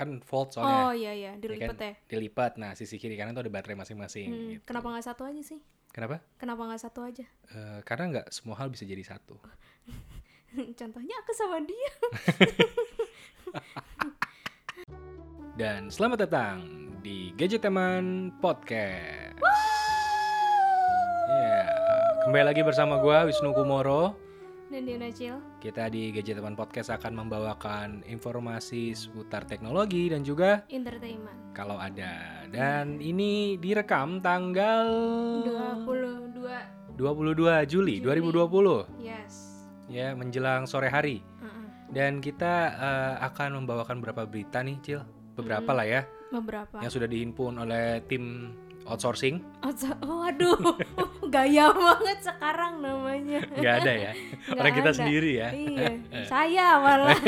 kan fold Oh soalnya iya iya, dilipet ya. dilipat. Nah sisi kiri kanan tuh ada baterai masing-masing. Hmm, gitu. Kenapa nggak satu aja sih? Kenapa? Kenapa nggak satu aja? Eh, karena nggak semua hal bisa jadi satu. Contohnya aku sama dia. Dan selamat datang di Gadget Teman Podcast. Ya, kembali lagi bersama gua Wisnu Kumoro. Dan dia Nacil. Kita di Gadget Teman Podcast akan membawakan informasi seputar teknologi dan juga Entertainment. kalau ada. Dan ini direkam tanggal 22. 22 Juli, Juli. 2020 Yes. ya menjelang sore hari. Heeh. Dan kita eh, akan membawakan beberapa berita nih, Cil. Beberapa lah ya Beberapa. yang sudah dihimpun oleh tim outsourcing. Sa- oh, aduh, gaya banget sekarang namanya. nggak ada ya Nggak orang kita ada. sendiri ya Iya, saya malah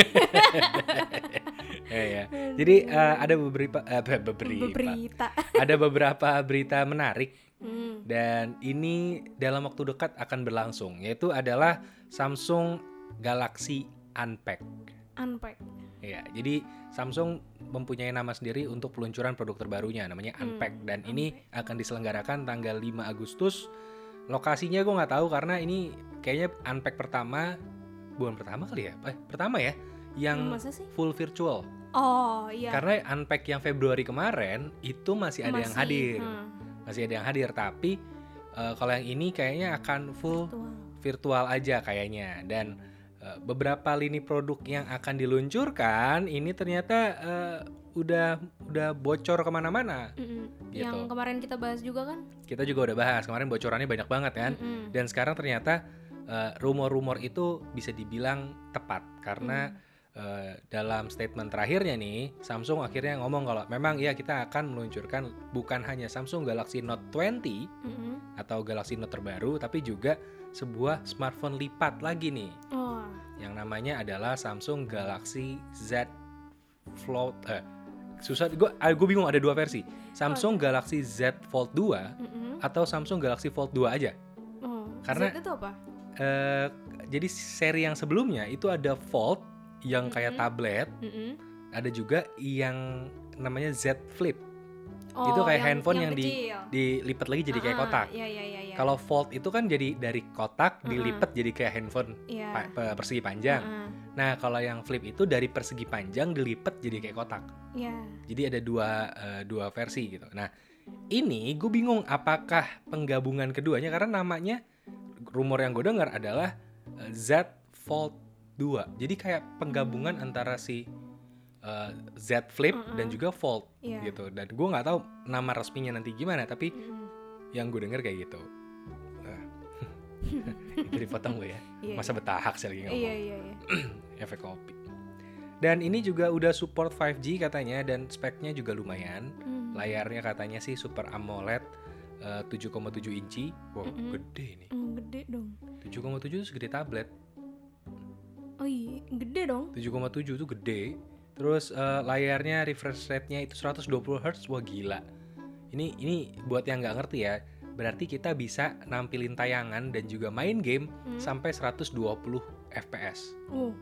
Eh, ya. jadi eh, ada beberapa eh, be- beberapa berita. ada beberapa berita menarik Hmm. dan ini dalam waktu dekat akan berlangsung yaitu adalah Samsung Galaxy Unpack Unpack. ya jadi Samsung mempunyai nama sendiri untuk peluncuran produk terbarunya namanya Hmm, Unpack. Dan ini akan diselenggarakan tanggal 5 Agustus. Lokasinya gue nggak tahu karena ini kayaknya Unpack pertama bukan pertama kali ya? Eh, pertama ya yang sih? full virtual. Oh, iya. karena Unpack yang Februari kemarin itu masih ada yang Masih, hadir. hmm, masih ada yang hadir tapi eh, kalau yang ini kayaknya akan full virtual. virtual aja kayaknya. Dan beberapa lini produk yang akan diluncurkan ini ternyata eh, udah udah bocor ke mana-mana Mm-mm. Gitu. Yang kemarin kita bahas juga kan? kita juga udah bahas kemarin bocorannya banyak banget kan Mm-mm. dan sekarang ternyata eh, rumor-rumor itu bisa dibilang tepat karena Hmm. eh, dalam statement terakhirnya nih Samsung akhirnya ngomong kalau memang ya kita akan meluncurkan bukan hanya Samsung Galaxy Note 20 Mm-mm. atau Galaxy Note terbaru tapi juga sebuah smartphone lipat lagi nih Oh, yang namanya adalah Samsung Galaxy Z Fold eh susah gue gue bingung ada dua versi Samsung Galaxy Z Fold 2 mm-mm. atau Samsung Galaxy Fold 2 aja oh. Karena- Z itu apa? eh jadi seri yang sebelumnya itu ada Fold yang kayak Mhm. tablet Mm-mm. ada juga yang namanya Z Flip Oh, Itu kayak handphone yang di- kecil. dilipat lagi jadi kayak Ah, kotak Iya, iya, iya. Iya. kalau Fold itu kan jadi dari kotak dilipat jadi kayak handphone Iya. pa- pe- persegi panjang Heeh. Nah, kalau yang flip itu dari persegi panjang dilipat jadi kayak kotak. Iya. Jadi ada dua eh, dua versi gitu. Nah, ini gue bingung apakah penggabungan keduanya karena namanya rumor yang gue dengar adalah eh, Z Fold 2. Jadi kayak penggabungan antara si eh, Z Flip Mm-mm. dan juga Fold Iya. gitu. Dan gue nggak tahu nama resminya nanti gimana, tapi Mm-mm. yang gue dengar kayak gitu. Itu dipotong gue ya. Iya. Masa betahak sih lagi ngomong Iya, iya, iya. efek kopi. Dan ini juga udah support 5G katanya dan speknya juga lumayan. Hmm. Layarnya katanya sih Super AMOLED eh, 7,7 inci. Wow, Mm-mm. gede nih. Hmm, gede dong. 7,7 itu segede tablet. Oh iya, gede dong. 7,7 itu gede. Terus eh, layarnya refresh rate-nya itu 120 Hz. Wah, gila. Ini ini buat yang nggak ngerti ya. Berarti kita bisa nampilin tayangan dan juga main game Hmm. sampai 120 FPS. Oh.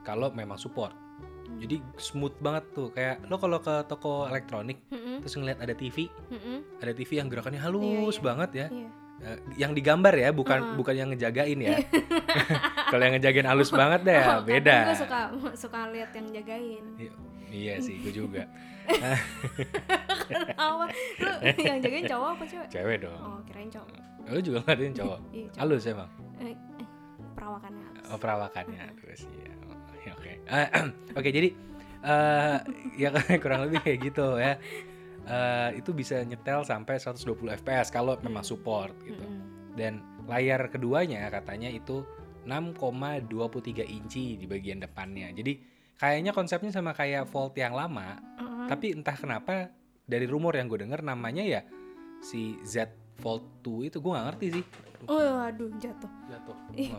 kalau memang support. Hmm. Jadi smooth banget tuh kayak lo kalau ke toko elektronik Mm-mm. terus ngeliat ada TV, Mm-mm. ada TV yang gerakannya halus Iya, iya. banget ya. Iya. Eh, yang digambar ya, bukan Uh-uh. bukan yang ngejagain ya. kalau yang ngejagain halus banget deh ya, Oh, beda. Gue suka suka lihat yang jagain. Iya sih, gue juga. Kenapa? Lu yang jagain cowok apa cewek? Cewek dong. Oh, kirain cowok. Lo juga ngeliatin cowok. Iya, cowok. Halus emang. Eh, eh, perawakannya halus. Oh, perawakannya terus ya. Oh, ya, Oke. Eh, Oke, jadi eh ya kurang lebih kayak gitu ya. Eh, itu bisa nyetel sampai 120 fps kalau memang support gitu. Dan layar keduanya katanya itu 6,23 inci di bagian depannya. Jadi kayaknya konsepnya sama kayak Fold yang lama. Tapi entah kenapa dari rumor yang gue denger namanya ya si Z Fold 2 itu gue nggak ngerti sih. Oh, aduh, jatuh. Jatuh. Ya,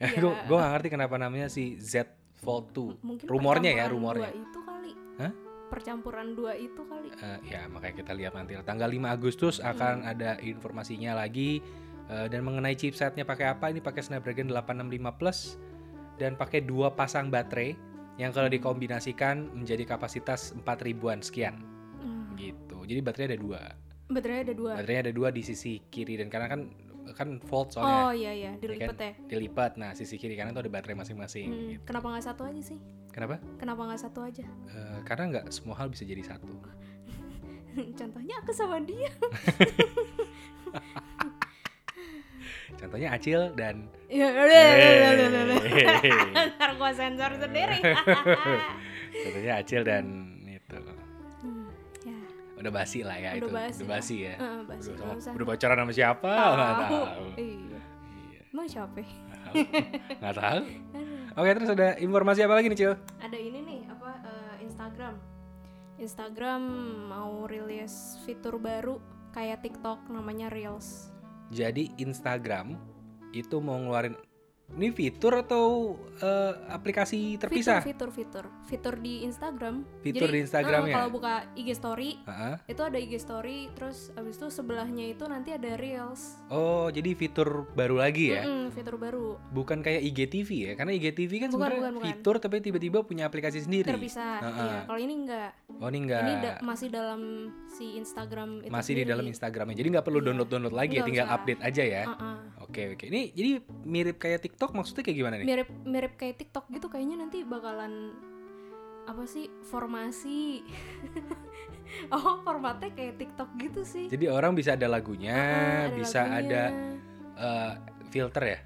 Iya. gue gue nggak ngerti kenapa namanya si Z Fold 2. Mungkin Rumornya ya, rumornya. Dua itu kali. Hah? Percampuran dua itu kali. Eh, ya makanya kita lihat nanti tanggal 5 Agustus akan ada informasinya lagi Eh, dan mengenai chipsetnya pakai apa ini pakai Snapdragon 865 Plus dan pakai dua pasang baterai yang kalau dikombinasikan menjadi kapasitas 4 ribuan sekian Hmm. gitu. Jadi baterainya ada dua. Baterainya ada dua. Baterainya ada dua di sisi kiri dan kanan kan kan volt Oh soalnya iya iya, dilipat ya. dilipat. Nah sisi kiri kanan tuh ada baterai masing-masing. Hmm, gitu. Kenapa nggak satu aja sih? Kenapa? Kenapa nggak satu aja? Eh, karena nggak semua hal bisa jadi satu. Contohnya aku sama dia. Contohnya Acil dan Ya, Hey. Ntar gua sensor sendiri. contohnya Acil dan itu. Hmm, ya, Udah basi lah ya Udah itu. basi udah basi ya. Heeh, basi, udah, sama, udah pacaran sama siapa? Nggak tahu. Iya. Iya. Emang siapa? ya? Nggak tahu. Oke terus ada informasi apa lagi nih Cil? Ada ini nih apa eh, Instagram. Instagram mau rilis fitur baru kayak TikTok namanya Reels. Jadi Instagram itu mau ngeluarin ini fitur atau eh, aplikasi terpisah? Fitur, fitur, fitur, fitur di Instagram. Fitur di Instagram eh, ya? Kalau buka IG Story, Heeh. itu ada IG Story, terus abis itu sebelahnya itu nanti ada Reels. Oh jadi fitur baru lagi ya? Mm-mm, fitur baru, Bukan kayak IGTV ya? Karena IGTV kan Bukan, sebenarnya bukan. fitur tapi tiba-tiba punya aplikasi sendiri. terpisah. Heeh. Iya, kalau ini enggak. Oh ini enggak. Ini da- masih dalam si Instagram itu masih di sendiri. dalam Instagramnya. Jadi nggak perlu download-download lagi ya, Nggak tinggal usah. update aja ya. Heeh. Oke oke. Ini jadi mirip kayak TikTok maksudnya kayak gimana nih? mirip mirip kayak TikTok gitu kayaknya nanti bakalan apa sih formasi oh formatnya kayak TikTok gitu sih Jadi orang bisa ada lagunya, Heeh, bisa lagunya. ada eh, filter ya.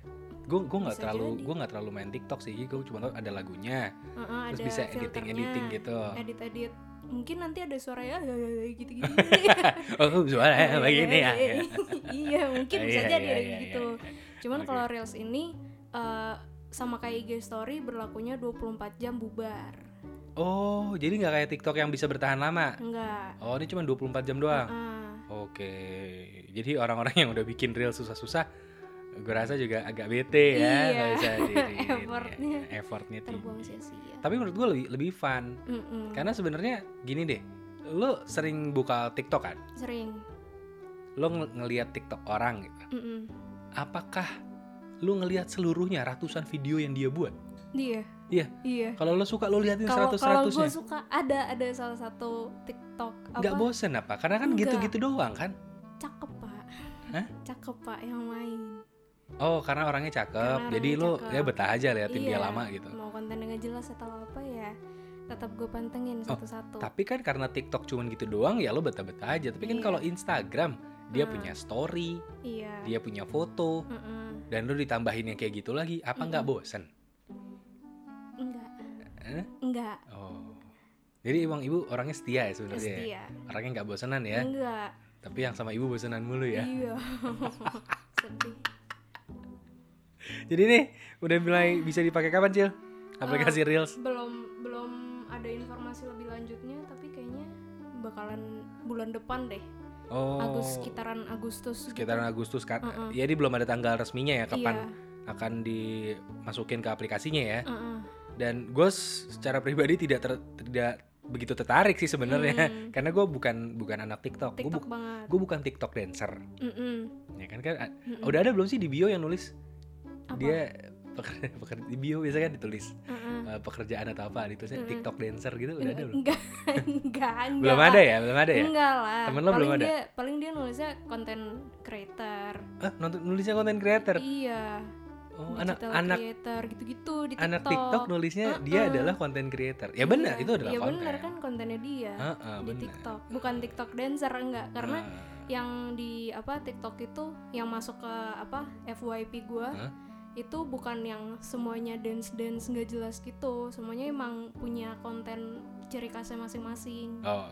Gue gue nggak terlalu gue nggak terlalu main TikTok sih. Gue cuma tahu ada lagunya. Heeh, Terus ada bisa editing editing gitu. edit edit mungkin nanti ada suara ya gitu gitu Oh suara begini ya. iya mungkin Ah, bisa iya, jadi iya, ada iya, gitu iya, iya. cuman kalau reels ini eh, sama kayak IG story berlakunya 24 jam bubar Oh jadi nggak kayak TikTok yang bisa bertahan lama. enggak Oh ini cuma 24 jam doang. Heeh. Oke. Jadi orang-orang yang udah bikin reel susah-susah, gue rasa juga agak bete ya. Iya, bisa di, di- effortnya ya, effortnya terbuang sia-sia Tapi menurut gue lebih lebih fun. Mm-mm. Karena sebenarnya gini deh, lo sering buka TikTok kan? sering Lo ng- ngelihat TikTok orang gitu. Mm-mm. Apakah lo ngelihat seluruhnya ratusan video yang dia buat? dia Iya. iya Kalau lo suka lo liatin seratus kalau gue seratusnya. suka ada ada salah satu TikTok apa Nggak bosen apa? Karena kan gitu-gitu doang kan? cakep pak Hah? cakep pak yang main Oh karena orangnya cakep, Karena jadi orangnya lo cakep. ya betah aja liatin dia Iya, lama gitu. mau kontennya nggak jelas atau apa ya tetap gue pantengin Oh, satu-satu Tapi kan karena TikTok cuman gitu doang ya lo betah-betah aja. Tapi kan Iya. kalau Instagram dia Hmm. punya story, iya dia punya foto, Mm-mm. dan lo ditambahin yang kayak gitu lagi, apa nggak Mm-mm. bosen? enggak Eh? enggak Oh, jadi emang ibu orangnya setia ya sebenarnya. ya? setia Orangnya nggak bosenan ya. enggak Tapi yang sama ibu bosenan mulu ya. iya sedih Jadi nih udah mulai bisa dipakai kapan cil? Aplikasi Reels. belum belum ada informasi lebih lanjutnya tapi kayaknya bakalan bulan depan deh Oh, Agus sekitaran Agustus gitu. sekitaran Agustus kan. Mm-mm. Jadi belum ada tanggal resminya ya kapan iya. akan dimasukin ke aplikasinya ya. Mm-mm. dan gue secara pribadi tidak ter- tidak begitu tertarik sih sebenarnya Hmm. karena gue bukan bukan anak TikTok, gue TikTok banget gue bukan TikTok dancer Mm-mm. ya kan kan Mm-mm. udah ada belum sih di bio yang nulis Apa? dia pekerja, pekerja di bio biasanya kan ditulis Mm-mm. eh, pekerjaan atau apa ditulisnya Mm-mm. TikTok dancer gitu udah ada belum enggak enggak enggak belum ada ya belum ada ya enggak lah Temen lo paling belum ada? dia paling dia nulisnya konten creator ah nonton nulisnya konten creator iya oh anak anak creator gitu-gitu di anak TikTok TikTok nulisnya dia Uh-uh. adalah konten creator ya benar Iya. itu adalah iya konten benar kan kontennya dia Heeh, di benar. TikTok bukan TikTok dancer enggak karena Ah. yang di apa TikTok itu yang masuk ke apa FYP gua Hah? Itu bukan yang semuanya dance dance nggak jelas gitu. Semuanya emang punya konten ciri khasnya masing-masing. Oh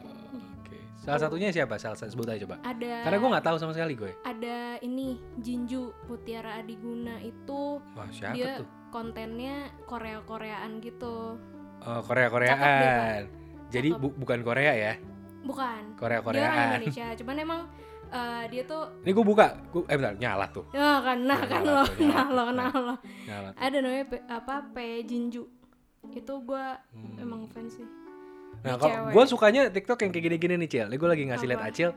oke. Salah satunya siapa? Salah satu sebut aja coba. Ada karena gue nggak tahu sama sekali gue. Ada ini Jinju Mutiara Adiguna itu wah siapa dia tuh? kontennya Korea Koreaan gitu. Oh, Korea Koreaan. Jadi bu- bukan Korea ya, bukan. Korea dia orang Koreaan. Indonesia. Cuman emang eh, dia tuh Ini gue buka, gua, eh bentar, nyala tuh, ya kan nah kan lo nyala nah lo nah lo ada namanya P- apa P Jinju itu gua Hmm. emang fans sih Nah kalau gue sukanya TikTok yang kayak gini-gini nih Cil. Gue lagi ngasih lihat? Acil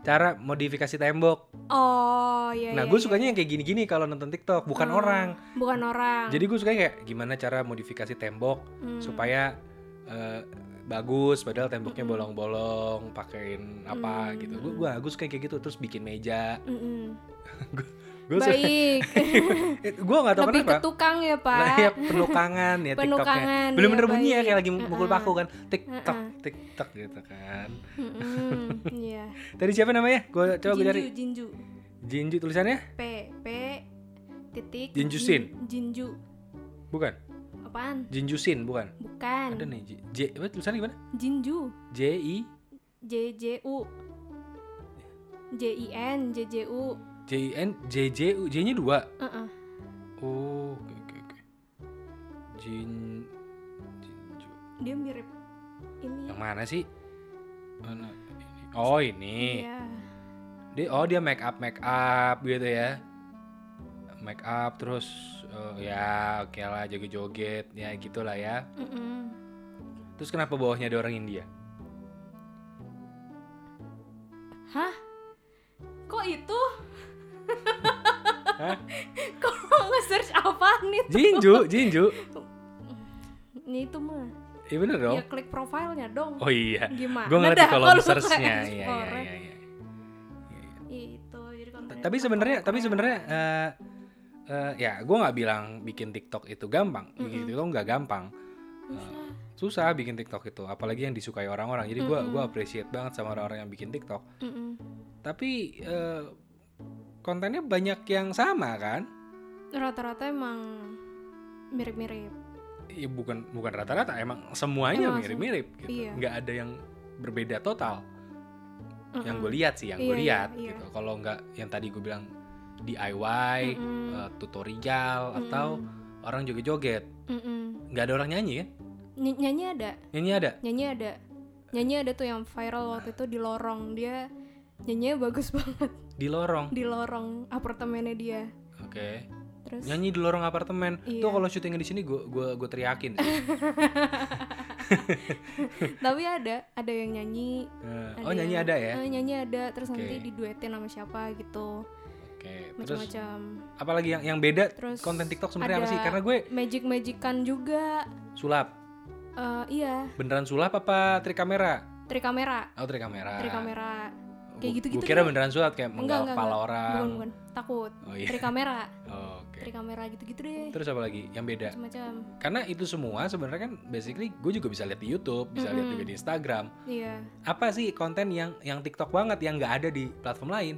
cara modifikasi tembok. Oh iya. Nah, iya, gue iya. sukanya yang kayak gini-gini kalau nonton TikTok, bukan Oh, orang. Bukan orang. Jadi gue suka kayak gimana cara modifikasi tembok Hmm. supaya eh, bagus, padahal temboknya Mm-mm. bolong-bolong, pakein apa Hmm. gitu. Gue gue gue suka kayak gitu, terus bikin meja. Mm-mm. Gue suka, Baik. gue nggak tahu Lebih ke kenapa. tukang ya Nah, pak. ya penukangan ya Penukangan. Bener-bener iya, bunyi ya kayak lagi mukul paku kan. TikTok, Uh-uh. TikTok gitu kan. Iya. Tadi siapa namanya? Gue coba gue cari. Jinju, jinju. Tulisannya? P P titik. Jinjusin. Jin- Jinju. Bukan. Apaan? Jinjusin, bukan. Bukan. Ada nih. J, J apa tulisannya gimana? Jinju. J I J J U. J I N J J U. J I N J J U. J-nya dua. Uh-uh. Oh, oke oke oke. Jin Jinju. Dia mirip ini. Yang mana sih? Mana ini? Oh, ini. Iya. Dia oh dia make up make up gitu ya. Make up terus eh, ya oke lah joget-joget ya gitulah ya. Mm-mm. Terus kenapa bawahnya ada orang India? Hah? Kok itu? Hah? Kok nge-search apaan itu? Jinju, Jinju. Ini itu mah. Iya bener dong. Ya klik profilnya dong. Oh iya. Gimana? Gue ngerti kalau search-nya. Iya iya iya iya. Itu. Tapi sebenarnya tapi sebenarnya eh eh, ya gue nggak bilang bikin TikTok itu gampang. Bikin Mm-mm. TikTok nggak gampang. Eh, susah bikin TikTok itu, apalagi yang disukai orang-orang. Jadi gue Mm-mm. gua appreciate banget sama orang-orang yang bikin TikTok. Mm-mm. Tapi eh, kontennya banyak yang sama kan? Rata-rata emang mirip-mirip. Ya bukan bukan rata-rata, emang semuanya mirip-mirip gitu. iya. Nggak ada yang berbeda total. Yang gue lihat sih, yang gue Iya, iya, lihat iya. gitu. Kalau nggak yang tadi gue bilang DIY, Mm-mm. eh, tutorial atau orang joget-joget, Mm-mm. nggak ada orang nyanyi kan? Ny- nyanyi ada, Nyanyi ada. nyanyi ada, nyanyi ada tuh yang viral waktu itu di lorong dia nyanyinya bagus banget Di lorong. di lorong apartemennya dia. Oke. Terus Nyanyi di lorong apartemen. Iya. Tuh kalau syutingnya di sini gue gua gue teriakin sih. tapi ada ada yang nyanyi. Eh, ada oh nyanyi yang- ada ya? eh, nyanyi ada terus Oke. nanti diduetin sama siapa gitu Oke. Terus macam-macam. apalagi yang yang beda Terus konten TikTok sebenarnya apa sih? Karena gue Magic magican juga. sulap. Eh, iya, Beneran sulap apa trik kamera? trik kamera, Oh trik kamera. trik kamera. Kayak gitu-gitu Gue kira deh. beneran sulap kayak menggal kepala enggak. orang. Bukan, bukan. Takut. Oh iya. Trik kamera, Oh, Oke. trik kamera gitu-gitu deh. Terus apa lagi yang beda? Macam-macam. Karena itu semua sebenarnya kan basically gue juga bisa lihat di YouTube, bisa lihat Mm-mm. juga di Instagram. Iya. Apa sih konten yang yang TikTok banget yang nggak ada di platform lain?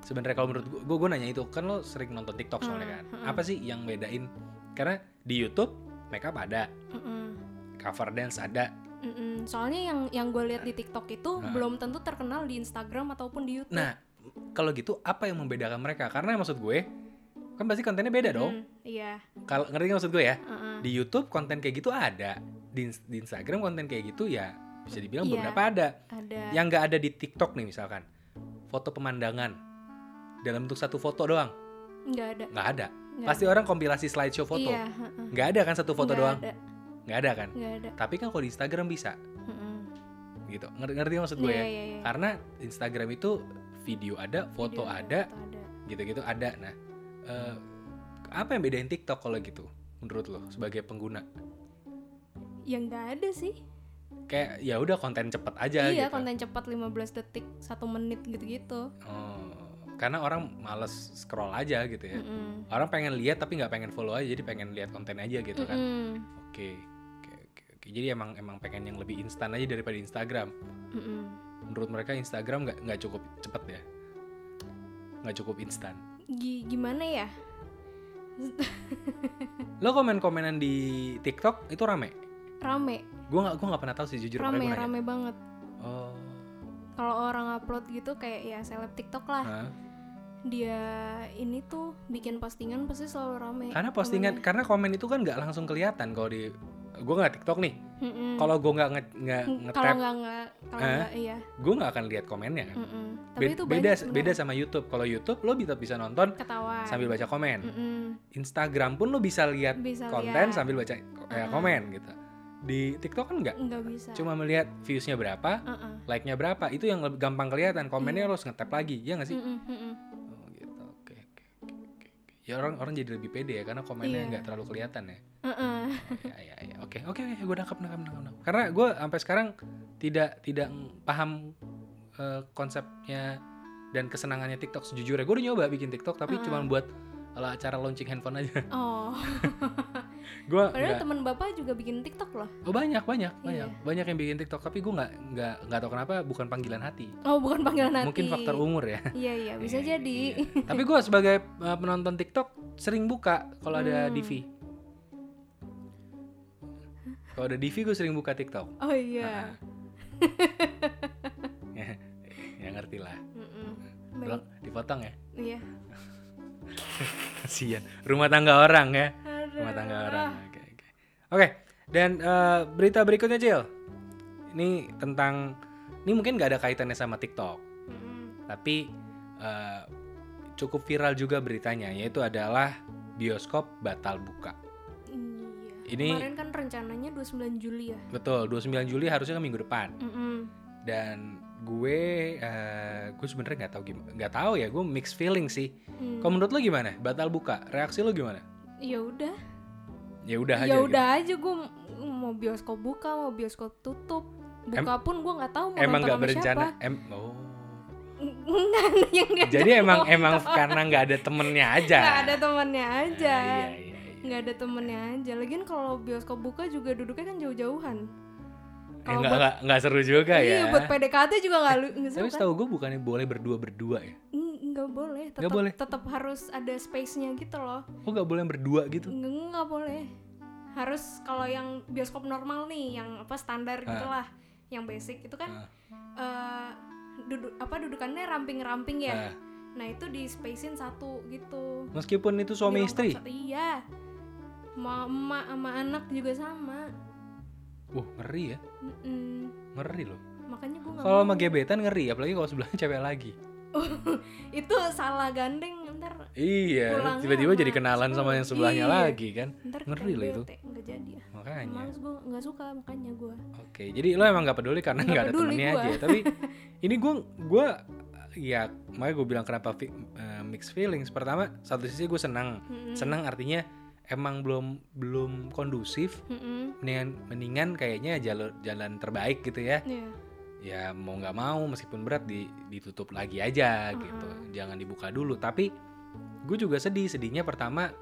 Sebenarnya kalau menurut gue, gue, nanya itu kan lo sering nonton TikTok soalnya Hmm, kan. hmm. Apa sih yang bedain? Karena di YouTube makeup ada, Mm-mm. cover dance ada. Mm-mm. Soalnya yang yang gue lihat di TikTok itu Nah. belum tentu terkenal di Instagram ataupun di YouTube. Nah, kalau gitu apa yang membedakan mereka? Karena maksud gue kan pasti kontennya beda dong. Mm, iya. Kalau ngerti nggak maksud gue ya? uh-uh. Di YouTube konten kayak gitu ada, di, di Instagram konten kayak gitu ya bisa dibilang Iya. beberapa ada. Ada. Yang nggak ada di TikTok nih misalkan, foto pemandangan dalam bentuk satu foto doang, Nggak ada. nggak ada. nggak Pasti orang kompilasi slideshow foto, Iya. uh-uh. nggak ada kan satu foto Nggak doang, Ada. nggak ada kan. Nggak ada. Tapi kan kalau di Instagram bisa, Mm-mm. gitu. Ngerti, ngerti maksud gue Iya, ya? iya, iya. Karena Instagram itu video ada, foto Video ada, foto ada. gitu-gitu ada. Nah, eh, apa yang bedain TikTok kalau gitu? Menurut lo sebagai pengguna? Yang nggak ada sih. Kayak ya udah konten cepet aja iya, gitu. konten cepat 15 detik, satu menit gitu-gitu. Oh, karena orang males scroll aja gitu ya. Mm-mm. Orang pengen lihat tapi nggak pengen follow aja, jadi pengen lihat konten aja gitu kan. Mm-mm. Oke, oke, oke, oke. Jadi emang emang pengen yang lebih instan aja daripada Instagram. Mm-mm. Menurut mereka Instagram nggak nggak cukup cepet ya, nggak cukup instan. Gi- gimana ya? Lo komen-komenan di TikTok itu rame? Rame, Gue nggak gue nggak pernah tahu sih jujur. rame, rame banget. Oh, Kalau orang upload gitu kayak ya seleb TikTok lah. hah? Dia ini tuh bikin postingan pasti selalu rame. karena postingan, Temennya. karena komen itu kan nggak langsung kelihatan kalau di gue nggak TikTok nih. Kalau gue nggak nggak Mm, kalau nggak nggak nggak iya. gue nggak akan lihat komennya kan. Tapi Be- itu beda banyak beda sama YouTube. Kalau YouTube lo bisa bisa nonton ketawa. sambil baca komen. Mm-mm. Instagram pun lo bisa lihat Bisa konten lihat. sambil baca eh, Uh-uh. komen gitu. Di TikTok kan nggak. nggak bisa Cuma melihat viewsnya berapa, Heeh. like-nya berapa, itu yang lebih gampang kelihatan. Komennya Iya. lo harus ngetap lagi, ya nggak sih? Mm-mm, mm-mm. Oh gitu, Ya orang orang jadi lebih pede ya karena komennya Iya. nggak terlalu kelihatan ya. Heeh. ya ya ya oke oke oke gue nangkep nangkep nangkep nangkep. karena gue sampai sekarang tidak tidak paham eh, konsepnya dan kesenangannya TikTok sejujurnya gue udah nyoba bikin TikTok tapi Heeh. cuma buat ala acara launching handphone aja. Oh. Gue padahal nggak. teman bapak juga bikin tiktok loh. Oh banyak banyak banyak Iya. banyak. Yang bikin TikTok tapi gue nggak nggak nggak tahu kenapa bukan panggilan hati. Oh bukan panggilan hati. Mungkin faktor umur ya. Iya iya bisa Iya, jadi. iya. tapi gue sebagai eh, penonton TikTok sering buka kalau ada Hmm. DV kalau ada DV gue sering buka TikTok. Oh iya. Ya, ya ngerti lah. Baik. Belum dipotong ya? Iya kasian. Rumah tangga orang ya. Aduh. rumah tangga orang. Oke oke. Oke dan eh, berita berikutnya Cil. Ini tentang ini mungkin nggak ada kaitannya sama TikTok. Tapi eh, cukup viral juga beritanya yaitu adalah bioskop batal buka. Iya. Ini- kemarin kan rencananya 29 Juli ya? Betul 29 Juli harusnya kan minggu depan. Mm-mm. dan gue eh, gue sebenarnya nggak tahu gimana nggak tahu ya gue mixed feeling sih. Hmm. kalau menurut lo gimana? Batal buka reaksi lo gimana? Ya udah. Ya udah aja ya gitu. udah aja gue mau bioskop buka mau bioskop tutup. Buka pun gue nggak tahu mau emang nggak berencana? siapa. em oh. Jadi emang emang karena nggak ada temennya aja? Nggak ada temennya aja. Ah, iya, iya, iya. nggak ada temennya aja. Lagian kalau bioskop buka juga duduknya kan jauh-jauhan Kalau nggak buat- nggak nggak seru juga iya ya. buat PDKT juga nggak lu nggak tapi seru kan setahu gue bukannya boleh berdua berdua ya? Mm, nggak boleh. Tetap Nggak boleh? tetap harus ada space-nya gitu loh. Oh nggak boleh berdua gitu? Nggak nggak boleh. Harus kalau yang bioskop normal nih yang apa standar Ah. gitulah yang basic itu kan Ah. eh, duduk apa dudukannya ramping-ramping ya. Ah. nah itu di spacein satu gitu. Meskipun itu suami istri? satu- iya. Mau emak sama anak juga sama wah ngeri ya Mm-mm. ngeri loh makanya gue kalau sama gebetan ngeri apalagi kalau sebelahnya cewek lagi itu salah gandeng ntar iya tiba-tiba jadi kenalan sama yang sebelahnya Iya. lagi kan ntar Ngeri loh itu. nggak jadi ya makanya males gue nggak suka makanya gue Oke, jadi lo emang nggak peduli karena Nggak ada temennya gua. aja. Tapi ini gue gue ya makanya gue bilang kenapa fi- eh, mixed feelings. Pertama, satu sisi gue senang, senang artinya emang belum belum kondusif. Mendingan mendingan kayaknya jalur jalan terbaik gitu ya. Iya. Ya mau nggak mau meskipun berat di, ditutup lagi aja gitu. Jangan dibuka dulu. Tapi gue juga sedih. Sedihnya pertama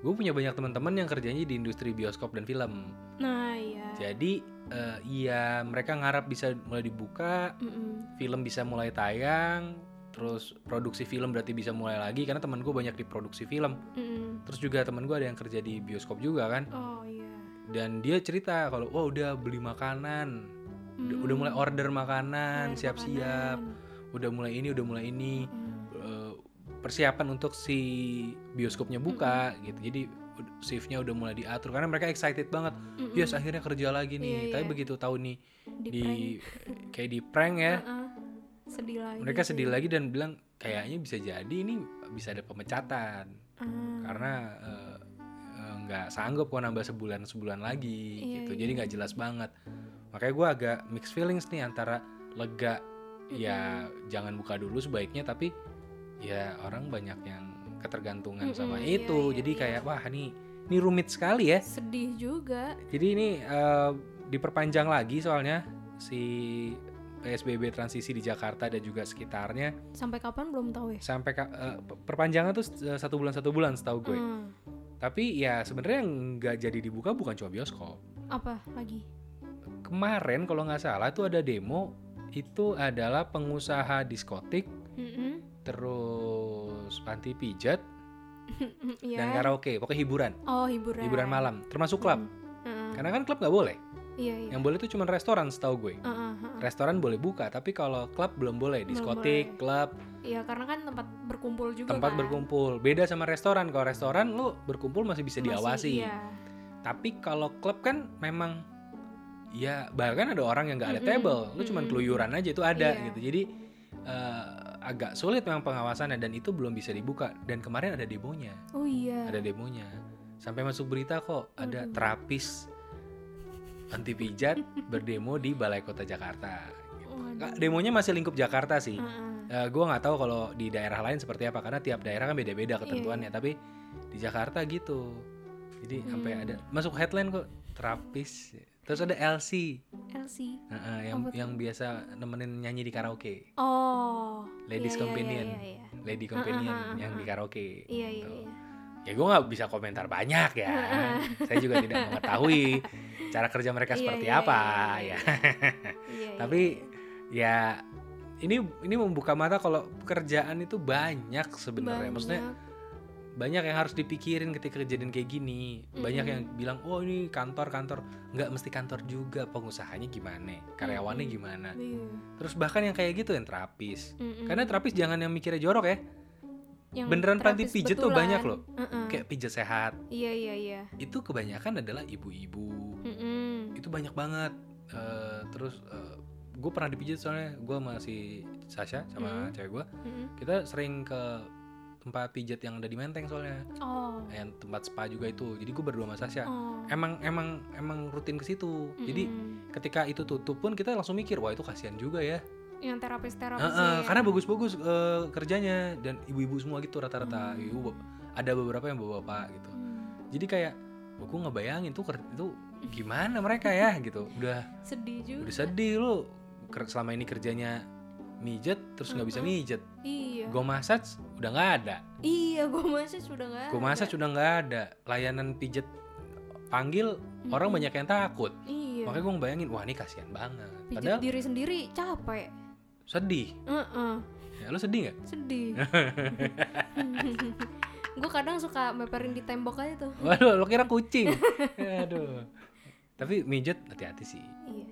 gue punya banyak teman-teman yang kerjanya di industri bioskop dan film. nah iya Jadi eh, iya mereka ngarap bisa mulai dibuka, Mm-mm. film bisa mulai tayang, terus produksi film berarti bisa mulai lagi karena teman gue banyak di produksi film. Mm-mm. Terus juga teman gue ada yang kerja di bioskop juga kan. oh iya Dan dia cerita kalau wah udah beli makanan, udah, Mm. udah mulai order makanan, siap-siap, udah mulai ini, udah mulai ini. Mm. Persiapan untuk si bioskopnya buka gitu. Jadi shiftnya udah mulai diatur karena mereka excited banget. Mm-mm. Yes akhirnya kerja lagi nih. Iya, Tapi iya. begitu tahu nih di, di prank. kayak di prank ya Uh-uh. Sedih lagi mereka sih. sedih lagi dan bilang kayaknya bisa jadi ini bisa ada pemecatan Ah. karena eh, eh, nggak sanggup kok nambah sebulan sebulan lagi Iya, gitu iya. jadi nggak jelas banget makanya gue agak mixed feelings nih antara lega ya jangan buka dulu sebaiknya tapi ya orang banyak yang ketergantungan sama Mm-mm, iya, itu iya, jadi iya. kayak wah ini ini rumit sekali ya sedih juga jadi ini eh, diperpanjang lagi soalnya si PSBB transisi di Jakarta dan juga sekitarnya sampai kapan belum tahu ya sampai pe- perpanjangan tuh eh, satu bulan satu bulan setahu gue. Hmm. Tapi ya sebenarnya yang nggak jadi dibuka bukan cuma bioskop. apa lagi Kemarin kalau nggak salah tuh ada demo itu adalah pengusaha diskotik, Mm-mm. terus panti pijat Iya. dan karaoke, pokoknya hiburan, oh hiburan hiburan malam, termasuk klub. Mm-mm. Karena kan klub nggak boleh. Iya iya Yang boleh tuh cuma restoran setahu gue. Uh-uh, uh-uh. Restoran boleh buka, tapi kalau klub belum boleh. Diskotik, klub, Iya karena kan tempat berkumpul juga tempat kan. berkumpul. Beda sama restoran. Kalau restoran lu berkumpul masih bisa Masih, diawasi. Iya. Tapi kalau klub kan memang ya bahkan ada orang yang nggak ada Mm-mm, table, lu cuman mm-mm. keluyuran aja itu ada Iya. gitu. Jadi eh, agak sulit memang pengawasannya dan itu belum bisa dibuka. Dan kemarin ada demonya, Oh iya. ada demonya. Sampai masuk berita kok ada Aduh. terapis anti pijat berdemo di Balai Kota Jakarta. Waduh. Nggak, Demonya masih lingkup Jakarta sih. Heeh. Eh, gua nggak tahu kalau di daerah lain seperti apa karena tiap daerah kan beda-beda Iya, ketentuannya. Tapi di Jakarta gitu. Jadi sampai Hmm. ada masuk headline kok terapis. Terus ada LC LC. Heeh, yang Apa tuh? yang biasa nemenin nyanyi di karaoke. Oh. Ladies iya, iya, Companion. Iya, iya, Lady Companion ah, ah, yang di karaoke. iya. Iya, gitu. iya, iya. Ya gue nggak bisa komentar banyak ya. Saya juga tidak mengetahui cara kerja mereka Iya, seperti iya, apa iya, ya. iya. Iya, Tapi ya ini ini membuka mata kalau pekerjaan itu banyak sebenarnya. Maksudnya Banyak. yang harus dipikirin ketika kejadian kayak gini. Banyak yang bilang, "Oh, ini kantor-kantor." nggak mesti kantor juga, pengusahanya gimana, karyawannya gimana. Iya. Terus bahkan yang kayak gitu yang terapis. Mm-mm. Karena terapis jangan yang mikirnya jorok ya. Yang beneran panti pijet tuh banyak loh. Heeh. Kayak pijat sehat. Iya, iya, iya. Itu kebanyakan adalah ibu-ibu. Mm-mm. Itu banyak banget. Eh, terus gue pernah dipijat soalnya gue masih Sasha sama Mm. cewek gue. Kita sering ke tempat pijat yang ada di Menteng soalnya. Oh. yang tempat spa juga itu jadi gue berdua sama Sasha Oh. emang emang emang rutin ke situ jadi ketika itu tutup pun kita langsung mikir wah itu kasihan juga ya yang terapis terapis Heeh, karena bagus-bagus eh, kerjanya. Dan ibu-ibu semua gitu rata-rata. Hmm. ibu ada beberapa yang bapak-bapak gitu. Jadi kayak oh, gue ngebayangin tuh itu gimana mereka ya? Gitu. Udah sedih juga. udah sedih lu. Selama ini kerjanya mijet terus nggak bisa mijet iya. Gue massage udah nggak ada. Iya gue masih sudah nggak gue massage udah nggak ada. Layanan pijet panggil orang Mm-mm. banyak yang takut. Iya. Makanya gue ngebayangin wah ini kasihan banget. Pijat padahal diri sendiri capek sedih? Heeh, ya lo sedih nggak? Sedih. Gue kadang suka meperin di tembok aja tuh. Waduh lo kira kucing? Aduh. Tapi mijet hati-hati sih. Iya.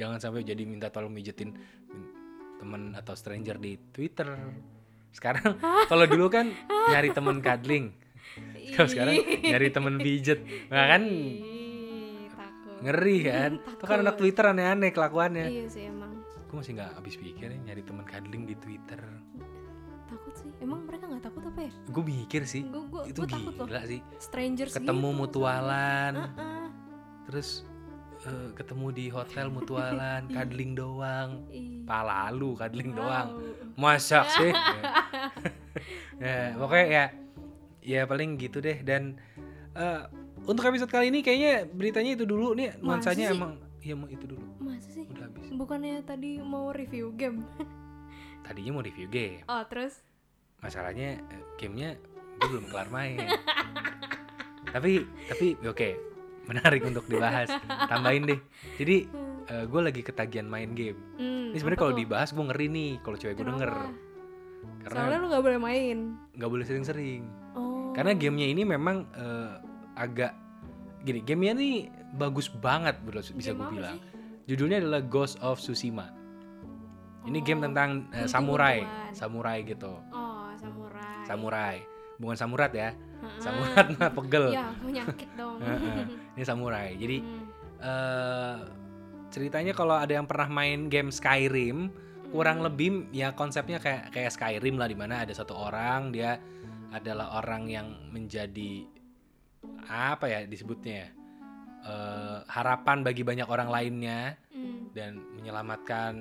Jangan sampai jadi minta tolong mijetin temen atau stranger di Twitter. Sekarang kalau dulu kan nyari temen cuddling. Kalau sekarang nyari temen pijet nah kan ngeri kan? Itu kan anak Twitter aneh-aneh kelakuannya. Iya sih emang gue masih nggak habis pikir ya nyari temen cuddling di Twitter. Takut sih. Emang mereka nggak takut apa ya? Gue mikir sih. Gue gue itu takut loh. gila sih. Strangers ketemu gitu, mutualan. Heeh. terus eh, ketemu di hotel mutualan cuddling doang. Ih, pala lu cuddling doang. Wow. masa sih? Ya pokoknya ya ya paling gitu deh. Dan eh, untuk episode kali ini kayaknya beritanya itu dulu nih. Nuansanya emang ya mau itu dulu. Masa sih? Udah habis. Bukannya tadi mau review game? Tadinya mau review game. Oh terus? Masalahnya eh, gamenya gue belum kelar main. Tapi tapi oke. Menarik untuk dibahas. Tambahin deh. Jadi gue lagi ketagihan main game. Hmm, ini sebenarnya kalau dibahas gue ngeri nih kalau cewek gue denger. Karena soalnya lu nggak boleh main. nggak boleh sering-sering. Oh. Karena gamenya ini memang eh, agak gini gamenya ini bagus banget bro bisa gue bilang sih? judulnya adalah Ghost of Tsushima ini game Oh, tentang eh, samurai gunting-guntingan. samurai gitu oh samurai samurai bukan samurat ya Heeh. samurat mah pegel ya dong ini samurai jadi Hmm. eh ceritanya kalau ada yang pernah main game Skyrim kurang Hmm. lebih ya konsepnya kayak kayak Skyrim lah di mana ada satu orang dia adalah orang yang menjadi apa ya disebutnya ya, eh, harapan bagi banyak orang lainnya Hmm. dan menyelamatkan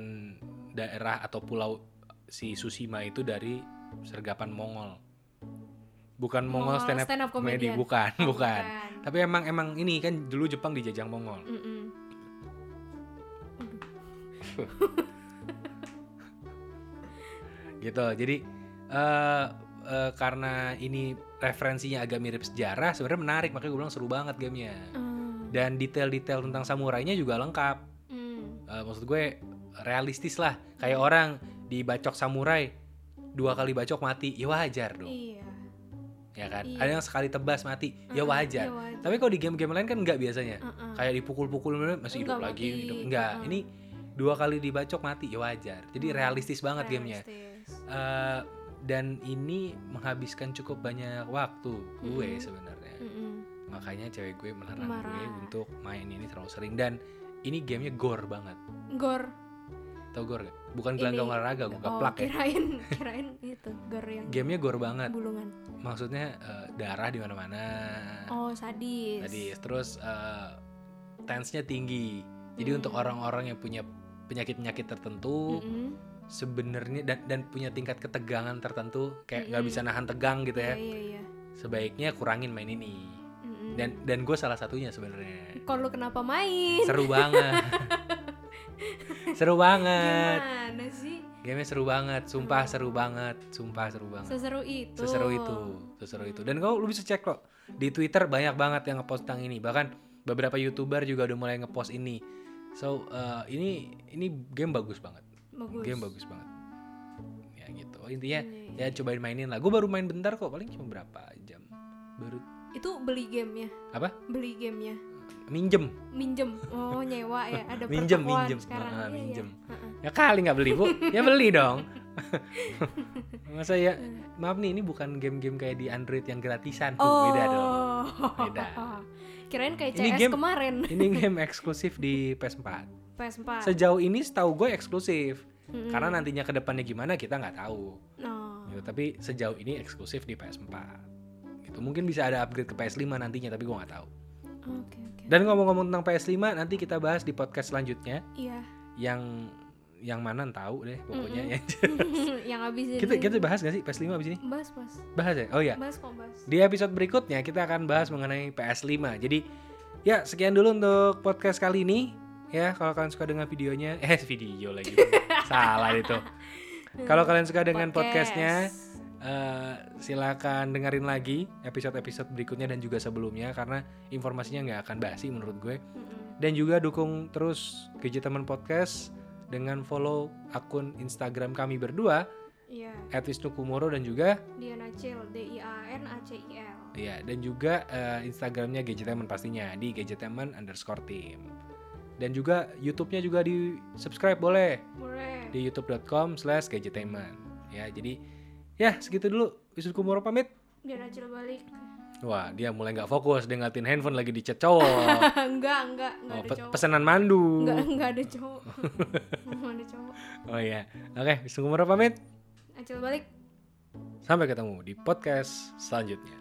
daerah atau pulau si Tsushima itu dari sergapan Mongol. Bukan Mongol, Mongol stand up, stand up comedy comedian. bukan Oh, bukan. tapi emang emang ini kan dulu Jepang dijajah Mongol. Gitu. Jadi eh eh, karena ini referensinya agak mirip sejarah sebenarnya menarik makanya gue bilang seru banget gamenya Hmm. dan detail-detail tentang samurainya juga lengkap Hmm. Eh, maksud gue realistis lah kayak orang dibacok samurai dua kali bacok mati ya wajar dong iya ya kan Iya. ada yang sekali tebas mati ya Heeh, wajar ya wajar. tapi kalau di game-game lain kan nggak biasanya Heeh. kayak dipukul-pukul masih hidup Enggak lagi mati. hidup enggak Heeh. ini dua kali dibacok mati ya wajar jadi realistis banget gamenya Realistis. Dan ini menghabiskan cukup banyak waktu gue Mm-mm. sebenarnya Mm-mm. makanya cewek gue melarang Marah. gue untuk main ini terlalu sering dan ini gamenya gore banget Gor tau gore gak? bukan gelanggang olahraga gue oh, keplak ya kirain kirain itu gor yang gamenya gore banget bulungan maksudnya eh, darah di mana-mana oh sadis tadi terus eh, tensnya tinggi. Jadi Hmm. untuk orang-orang yang punya penyakit-penyakit tertentu Mm-mm. Sebenarnya dan dan punya tingkat ketegangan tertentu kayak nggak bisa nahan tegang gitu ya. iya iya. Sebaiknya kurangin main ini. Dan dan gue salah satunya sebenarnya. Kok lu kenapa main? Seru banget. seru banget. Gimana sih? Game seru banget, sumpah seru banget, sumpah seru banget. Seseru itu. Seseru itu, seseru itu. Dan kau lu bisa cek kok di Twitter banyak banget yang ngepost tentang ini. Bahkan beberapa youtuber juga udah mulai ngepost ini. So uh, ini ini game bagus banget, Bagus. game bagus banget. Ya gitu. Intinya Iya, ya cobain mainin lah. Gue baru main bentar kok, paling cuma berapa jam. Baru Itu beli gamenya. apa? Beli gamenya. Minjem, Minjem. Oh, nyewa ya. Ada Minjem, minjem. sekarang. Ah, Iya, iya. minjem. Heeh. ya kali nggak beli bu, ya beli dong. Masa ya, maaf nih ini bukan game-game kayak di Android yang gratisan, tuh Oh. beda dong. Beda. Kirain kayak Ini CS game- kemarin. Ini game eksklusif di PS4. PS4. Sejauh ini setahu gue eksklusif. Mm-mm. Karena nantinya ke depannya gimana kita nggak tahu. Oh. Gitu. Tapi sejauh ini eksklusif di PS4. Gitu. Mungkin bisa ada upgrade ke PS5 nantinya tapi gue nggak tahu. Oke, oke. Dan ngomong-ngomong tentang PS5 nanti kita bahas di podcast selanjutnya Iya. yang yang mana tahu deh pokoknya Mm-mm. yang yang habis ini. kita kita bahas gak sih PS5 abis ini? bahas, bahas. Bahas ya? Oh ya. Bahas kok, bahas. Di episode berikutnya kita akan bahas mengenai PS5. Jadi ya sekian dulu untuk podcast kali ini. Ya kalau kalian suka dengan videonya, eh video lagi, salah itu. Kalau kalian suka dengan Podcast. podcastnya, eh, silakan dengerin lagi episode-episode berikutnya dan juga sebelumnya karena informasinya nggak akan basi menurut gue. Dan juga dukung terus Gadgetemen Podcast dengan follow akun Instagram kami berdua Iya. @wisnukumoro dan juga Diana Cil, D I A N A C I L. Ya, dan juga eh, Instagramnya Gadgetemen pastinya di Gadgetemen underscore team. Dan juga YouTube-nya juga di subscribe boleh Boleh. di youtube.com slash gadgetemen. Ya, jadi ya segitu dulu. Wisnu Kumoro pamit. Diana Cil balik. Wah, dia mulai nggak fokus, dia ngeliatin handphone lagi di chat cowok. enggak, enggak, enggak Oh, ada pe- cowok. pesanan mandu. Enggak, enggak ada cowok. Enggak ada cowok. Oh iya. Oke, Wisnu Kumoro pamit. Acil balik. Sampai ketemu di podcast selanjutnya.